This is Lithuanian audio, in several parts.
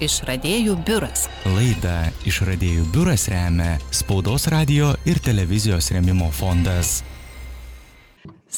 Išradėjų biuras. Laidą Išradėjų biuras remia Spaudos radio ir televizijos remimo fondas.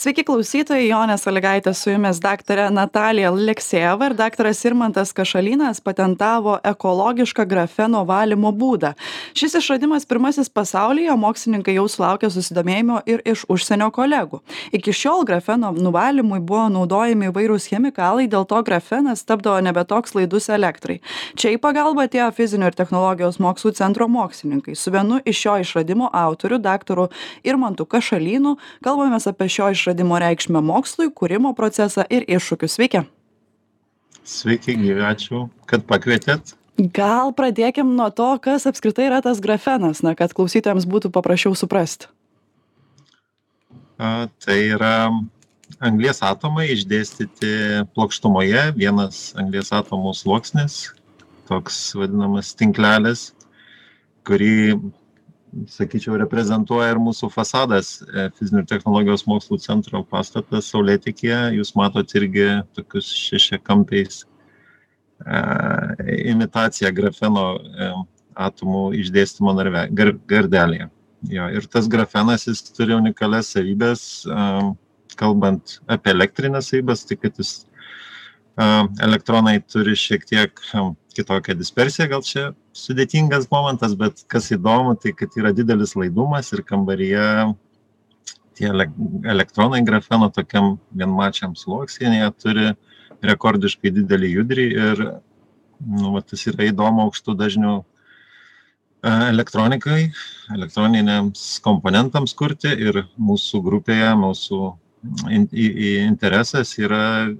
Sveiki klausytojai, Jonė Saligaitė su jumis daktarė Natalija Leksėjeva ir daktaras Irmantas Kašalynas patentavo ekologišką grafeno valymo būdą. Šis išradimas pirmasis pasaulyje, mokslininkai jau sulaukė susidomėjimo ir iš užsienio kolegų. Iki šiol grafeno nuvalymui buvo naudojami įvairūs chemikalai, dėl to grafenas tapdavo nebetoks laidus elektrai. Čia į pagalbą atėjo fizinio ir technologijos mokslų centro mokslininkai. Su vienu iš šio išradimo autorių, daktaru Irmantu Kašalynu, kalbamės apie šio išradimo išradimo reikšmę mokslui, kūrimo procesą ir iššūkius. Sveiki. Sveiki, gyvi, ačiū, kad pakvietėt. Gal pradėkim nuo to, kas apskritai yra tas grafenas, na, kad klausytojams būtų paprasčiau suprasti. A, tai yra anglės atomai išdėstyti plokštumoje, vienas anglės atomų sluoksnis, toks vadinamas tinklelis, kurį sakyčiau reprezentuoja ir mūsų fasadas e, fizinių ir technologijos mokslų centro pastatas saulėtekyje. Jūs matot irgi tokius šešiakampiais e, imitacija grafeno e, atomų išdėstymo narve gar, gardelėje. Jo ir tas grafenas jis turi unikalias savybes kalbant apie elektrines savybes tai kad jis elektronai turi šiek tiek kitokią dispersiją, gal čia sudėtingas momentas, bet kas įdomu, tai kad yra didelis laidumas ir kambaryje tie elektronai grafeno tokiam vienmačiam sluoksnėje turi rekordiškai didelį judrį ir nu, va, tas yra įdomu aukštų dažnių elektronikai, elektroniniams komponentams kurti ir mūsų grupėje, mūsų in, in, interesas yra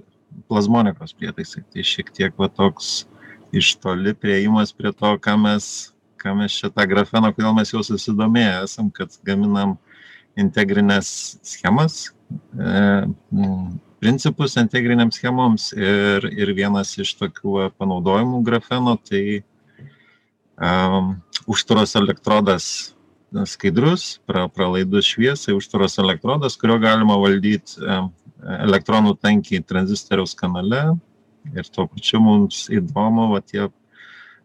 plazmonikos prietaisai. Tai šiek tiek va toks iš toli prieimas prie to, ką mes, ką mes čia tą grafeną, kodėl mes jau susidomėję esam, kad gaminam integrinės schemas, e, principus integriniams schemoms ir, ir vienas iš tokių panaudojimų grafeno tai um, užtvaros elektrodas skaidrus, pra, pralaidus šviesai, užtvaros elektrodas, kurio galima valdyti um, elektronų tankį tranzistoriaus kanale ir tuo pačiu mums įdomu va tie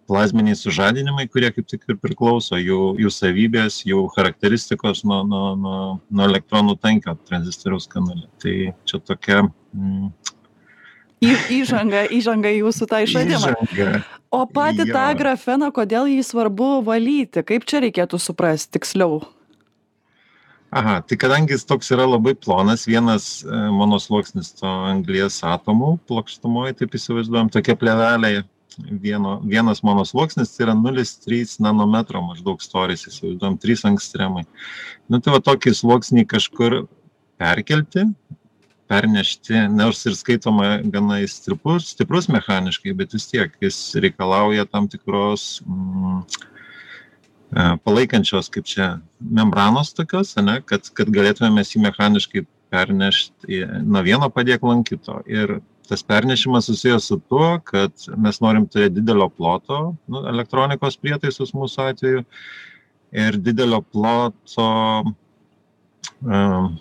plazminiai sužadinimai, kurie kaip tik ir priklauso, jų, jų savybės, jų charakteristikos nuo, nuo, nuo, nuo elektronų tankio tranzistoriaus kanale. Tai čia tokia... Mm, Į, įžanga, įžanga jūsų tą išradimą. Įžanga. O patį jo. tą grafeną, kodėl jį svarbu valyti? Kaip čia reikėtų suprasti tiksliau? Aha tai kadangi jis toks yra labai plonas vienas e, monosluoksnis to anglies atomų plokštumoj taip įsivaizduojam tokia plėvelė vieno vienas monosluoksnis tai yra nulis trys nanometro maždaug storis įsivaizduojam trys angstremai. Nu tai va tokį sluoksnį kažkur perkelti pernešti nors ir skaitoma gana jis stiprus stiprus mechaniškai bet vis tiek jis reikalauja tam tikros mm, palaikančios kaip čia membranos tokios, ne, kad, kad galėtume mes jį mechaniškai pernešti nuo vieno padėklo ant kito. Ir tas pernešimas susijęs su tuo, kad mes norim turėti didelio ploto nu, elektronikos prietaisus mūsų atveju ir didelio ploto um,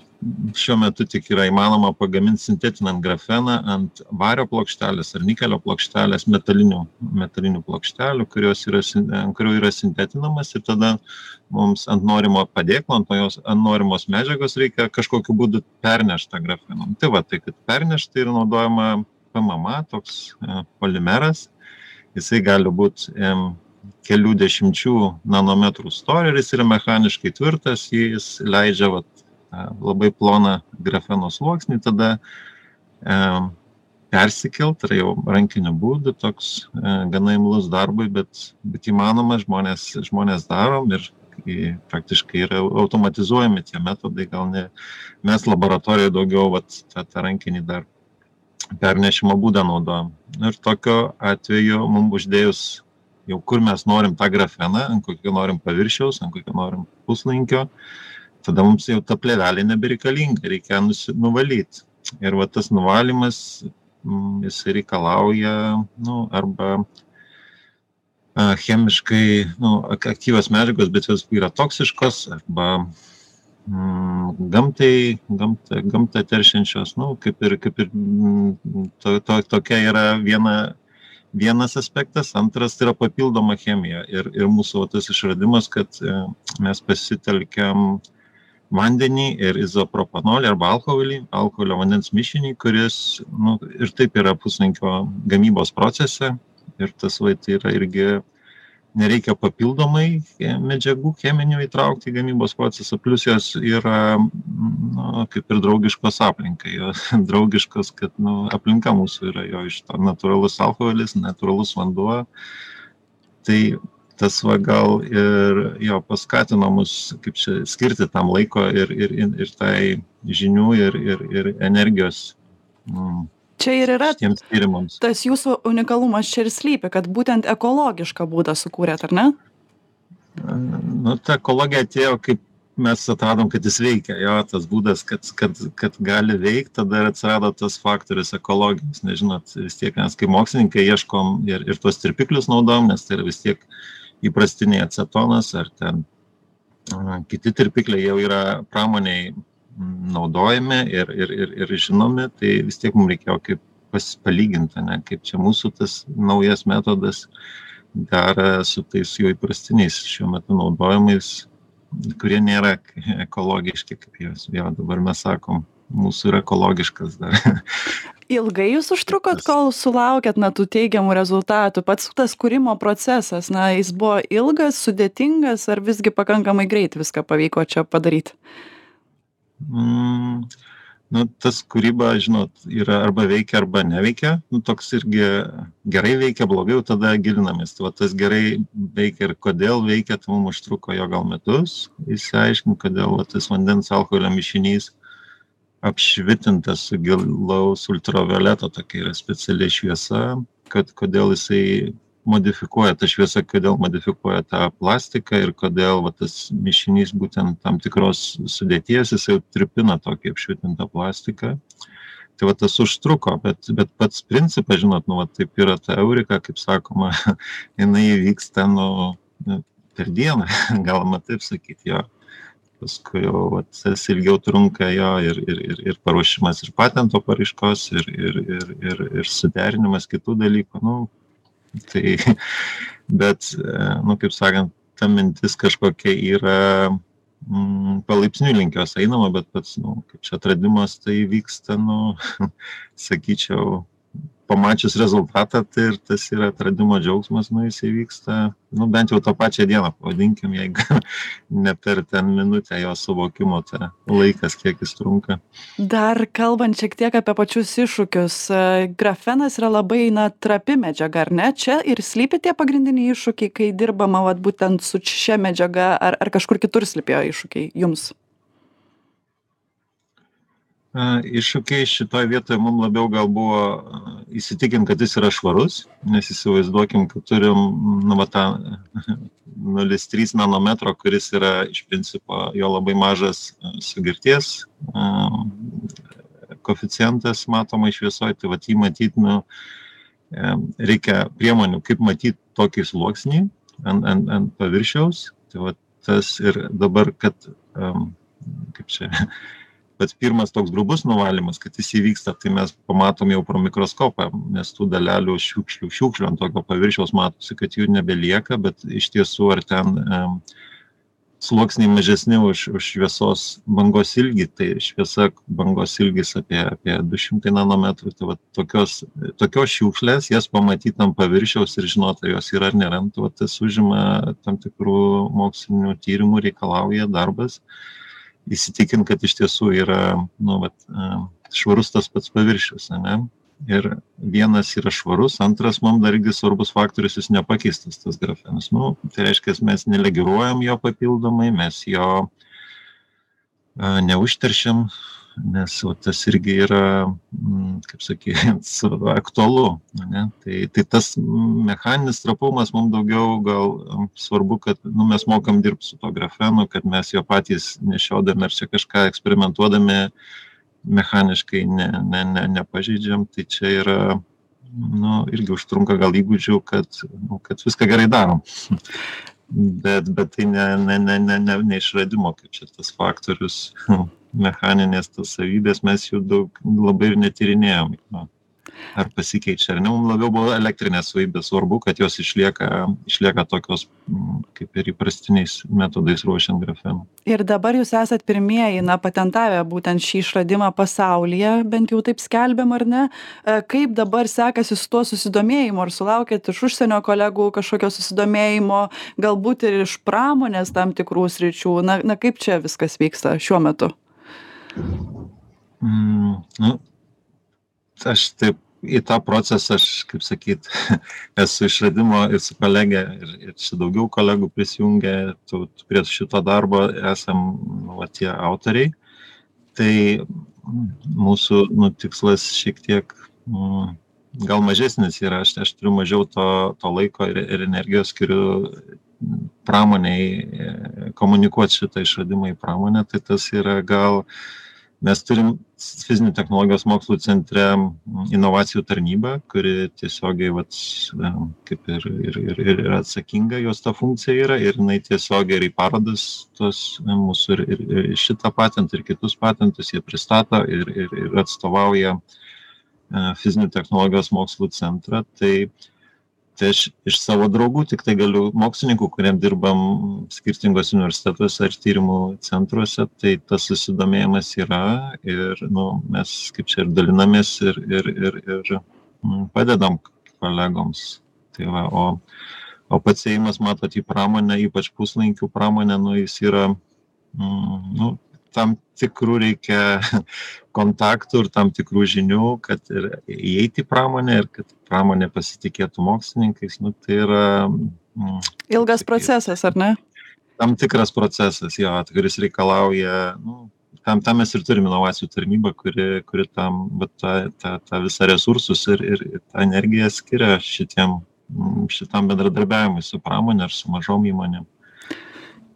šiuo metu tik yra įmanoma pagamint sintetinant grafeną ant vario plokštelės ar nikelio plokštelės metalinių metalinių plokštelių kurios yra ant kurių yra sintetinamas ir tada mums ant norimo padėklo ant jos ant norimos medžiagos reikia kažkokiu būdu pernešt tą grafeną. Tai va tai kad pernešt tai yra naudojama pmma toks e, polimeras. Jisai gali būt kelių dešimčių nanometrų storio ir jis yra mechaniškai tvirtas jis leidžia vat labai ploną grafeno sluoksnį, tada e, persikelt, tai jau rankiniu būdu, toks e, gana imlus darbui, bet, bet įmanoma, žmonės, žmonės darom ir praktiškai yra automatizuojami tie metodai, gal ne mes laboratorijoje daugiau vat, tą, tą rankinį dar pernešimo būdą naudojam. Ir tokiu atveju mums uždėjus jau kur mes norim tą grafeną, ant kokio norim paviršiaus, ant kokio norim puslankio, uh, tada mums jau ta plėvelė nebereikalinga, reikia nuvalyti. Ir va tas nuvalymas, mm, jis reikalauja, nu, arba chemiškai, nu, aktyvios medžiagos, bet jos yra toksiškos, arba mm, gamtai, gamta, gamta teršiančios, nu, kaip ir, kaip ir mm, to, to, tokia yra viena vienas aspektas antras tai yra papildoma chemija ir ir mūsų tas išradimas kad e, mes pasitelkiam vandenį ir izopropanolį arba alkoholį alkoholio vandens mišinį kuris nu ir taip yra puslankio gamybos procese. Ir tas va tai yra irgi nereikia papildomai medžiagų cheminių įtraukti į gamybos procesą plius jos yra nu kaip ir draugiškos aplinkai. Jos draugiškos kad nu aplinka mūsų yra jo iš to natūralus alkoholis natūralus vanduo. Tai tas va gal ir jo paskatino mus kaip čia skirti tam laiko ir ir ir tai žinių ir ir ir energijos mm, čia ir yra tas jūsų unikalumas čia ir slypi, kad būtent ekologišką būdą sukūrėt, ar ne? Nu, ta ekologija atėjo, kaip mes atradom, kad jis veikia. Jo, tas būdas, kad, kad, kad gali veikti, tada ir atsirado tas faktorius ekologijos. Nežinot, vis tiek mes kaip mokslininkai ieškom ir, ir tuos tirpiklius naudom, nes tai yra vis tiek įprastiniai acetonas ar ten kiti tirpikliai jau yra pramoniai naudojami ir ir ir ir žinomi tai vis tiek mum reikėjo kaip pas palygint ane kaip čia mūsų tas naujas metodas dera su tais jau įprastiniais šiuo metu naudojamais kurie nėra ekologiški kaip jos jo dabar mes sakom mūsų yra ekologiškas dar ilgai jūs užtrukot kol sulaukėt na tų teigiamų rezultatų pats tas kūrimo procesas na jis buvo ilgas sudėtingas ar visgi pakankamai greit viską pavyko čia padaryt Mm, nu, tas kūryba, žinot, yra arba veikia, arba neveikia. Nu, toks irgi gerai veikia, blogai, jau tada gilinamės. Tai va, tas gerai veikia ir kodėl veikia, tai mums užtruko jo gal metus. Įsiaiškinti, kodėl va, tas vandens alkoholio mišinys apšvitintas su gilaus ultravioleto, tokia yra speciali šviesa, kad kodėl jisai modifikuoja ta šviesa kodėl modifikuoja tą plastiką ir kodėl va tas mišinys būtent tam tikros sudėties jisai tirpina tokį apšvitintą plastiką. Tai va tas užtruko bet bet pats principas žinot nu va taip yra ta eurika kaip sakoma jinai įvyksta nu nu per dieną galima taip sakyt jo paskui jau vat tas ilgiau trunka jo ir ir ir ir paruošimas ir patento paraiškos ir ir ir ir ir suderinimas kitų dalykų nu Tai, bet, nu, kaip sakant, ta mintis kažkokia yra mm, palaipsniui link jos einama, bet pats, nu, kaip čia atradimas tai vyksta, nu, sakyčiau, pamačius rezultatą tai ir tas yra atradimo džiaugsmas nu jisai vyksta nu bent jau tą pačią dieną pavadinkim jeigu ne per ten minutę jo suvokimo tą laikas kiek jis trunka. Dar kalbant šiek tiek apie pačius iššūkius e, grafenas yra labai na trapi medžiaga ar ne? Čia ir slypi tie pagrindiniai iššūkiai kai dirbama vat būtent su šia medžiaga ar ar kažkur kitur slypėjo iššūkiai jums Iššūkiai šitoje vietoje mums labiau gal buvo įsitikinti, kad jis yra švarus, nes įsivaizduokim, kad turim nu, va, tą 0,3 nanometro, kuris yra iš principo jo labai mažas sugirties koficijantas matomai šviesoje, tai va jį matyti, nu, reikia priemonių, kaip matyti tokį sluoksnį ant, ant, ant paviršiaus. Tai va tas ir dabar, kad, kaip čia, pats pirmas toks grubus nuvalymas kad jis įvyksta tai mes pamatom jau pro mikroskopą nes tų dalelių šiukšlių šiukšlių ant tokio paviršiaus matosi kad jų nebelieka bet iš tiesų ar ten sluoksniai mažesni už už šviesos bangos ilgį tai šviesa bangos ilgis apie apie du šimtai nanometrų tai vat tokios tokios šiukšlės jas pamatyt ant paviršiaus ir žinot ar jos yra ar nėra nu tai vat tas užima tam tikrų mokslinių tyrimų reikalauja darbas įsitikint kad iš tiesų yra nu vat švarus tas pats paviršius ane? Ir vienas yra švarus antras mum dar irgi svarbus faktorius jis nepakeistas tas grafenas. Nu tai reiškias mes nelegiruojam jo papildomai mes jo neužteršiam nes va tas irgi yra mm, kaip sakyt aktualu ane? Tai tai tas mechaninis trapumas mum daugiau gal svarbu kad nu mes mokam dirbt su tuo grafenu kad mes jo patys nešiodami ar čia kažką eksperimentuodami mechaniškai ne ne ne nepažeidžiam. Tai čia yra nu irgi užtrunka gal įgūdžių kad nu kad viską gerai darom. Bet bet tai ne ne ne ne ne ne išradimo kaip čia tas faktorius mechaninės tos savybės mes jų daug labai ir netyrinėjom. No. ar pasikeičia ar ne mum labiau buvo elektrinės savybės svarbu kad jos išlieka išlieka tokios mm, kaip ir įprastiniais metodais ruošiant grafeną ir dabar jūs esat pirmieji na patentavę būtent šį išradimą pasaulyje bent jau taip skelbiama ar ne e, kaip dabar sekasi su tuo susidomėjimu ar sulaukiat iš užsienio kolegų kažkokio susidomėjimo galbūt ir iš pramonės tam tikrų sričių na na kaip čia viskas vyksta šiuo metu mm, nu aš taip į tą procesą aš kaip sakyt esu išradimo ir su kolege ir ir čia daugiau kolegų prisijungė tų prie šito darbo esam nu va tie autoriai. Tai mūsų nu tikslas šiek tiek nu gal mažesnis yra aš aš turiu mažiau to to laiko ir ir energijos skiriu pramonei komunikuot šitą išradimą į pramonę tai tas yra gal mes turim fizinių technologijos mokslų centre inovacijų tarnybą kuri tiesiogiai vat kaip ir ir ir ir yra atsakinga jos ta funkcija yra ir jinai tiesiogiai ir į parodas tuos mūsų ir ir ir šitą patentą ir kitus patentus jie pristato ir ir ir atstovauja fizinių technologijos mokslų centrą. Tai tai aš iš savo draugų tiktai galiu mokslininkų kuriem dirbam skirtinguose universitetuose ar tyrimų centruose tai tas susidomėjimas yra ir nu mes kaip čia ir dalinamės ir ir ir ir mm, padedam kolegoms. Tai va o o pats ėjimas matot į pramonę ypač puslaidininkių pramonę nu jis yra mm, nu tam tikrų reikia kontaktų ir tam tikrų žinių, kad ir įeiti į pramonę ir kad pramonė pasitikėtų mokslininkais, nu, tai yra. Mm, Ilgas procesas, ar ne? Tam tikras procesas, jo, kuris reikalauja, nu, tam, tam mes ir turime inovacijų tarnybą, kuri, kuri tam, bet tą, tą, tą visą resursus ir, ir, tą energiją skiria šitiem, mm, šitam bendradarbiavimui su pramonė ar su mažom įmonėm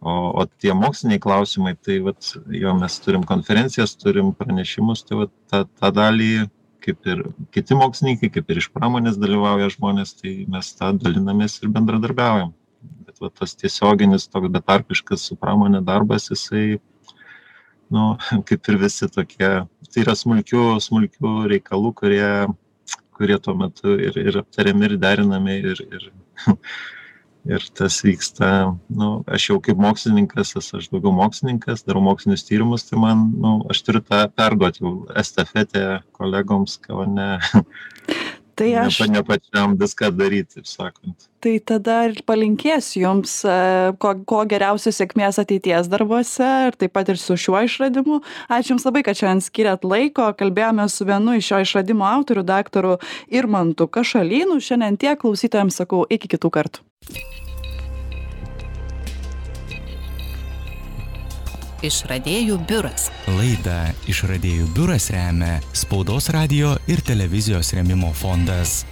o o tie moksliniai klausimai tai vat jo mes turim konferencijas turim pranešimus tai vat tą tą dalį kaip ir kiti mokslininkai kaip ir iš pramonės dalyvauja žmonės tai mes tą dalinamės ir bendradarbiaujam. Bet va tas tiesioginis toks betarpiškas su pramone darbas jisai nu kaip ir visi tokie tai yra smulkių smulkių reikalų kurie kurie tuo metu ir ir aptariami ir derinami ir ir ir tas vyksta nu aš jau kaip mokslininkas esu aš daugiau mokslininkas darau mokslinius tyrimus tai man nu aš turiu tą perduot jau estafetę kolegoms o ne Tai aš. Ne, pačiam viską daryti, taip sakant. Tai tada ir palinkėsiu Jums e, ko, ko geriausios sėkmės ateities darbuose ir taip pat ir su šiuo išradimu. Ačiū Jums labai, kad šiandien skiriat laiko. Kalbėjome su vienu iš šio išradimo autorių, daktaru Irmantu Kašalynu. Šiandien tiek klausytojams sakau iki kitų kartų. Išradėjų biuras. Laida Išradėjų biuras remia Spaudos radio ir televizijos remimo fondas.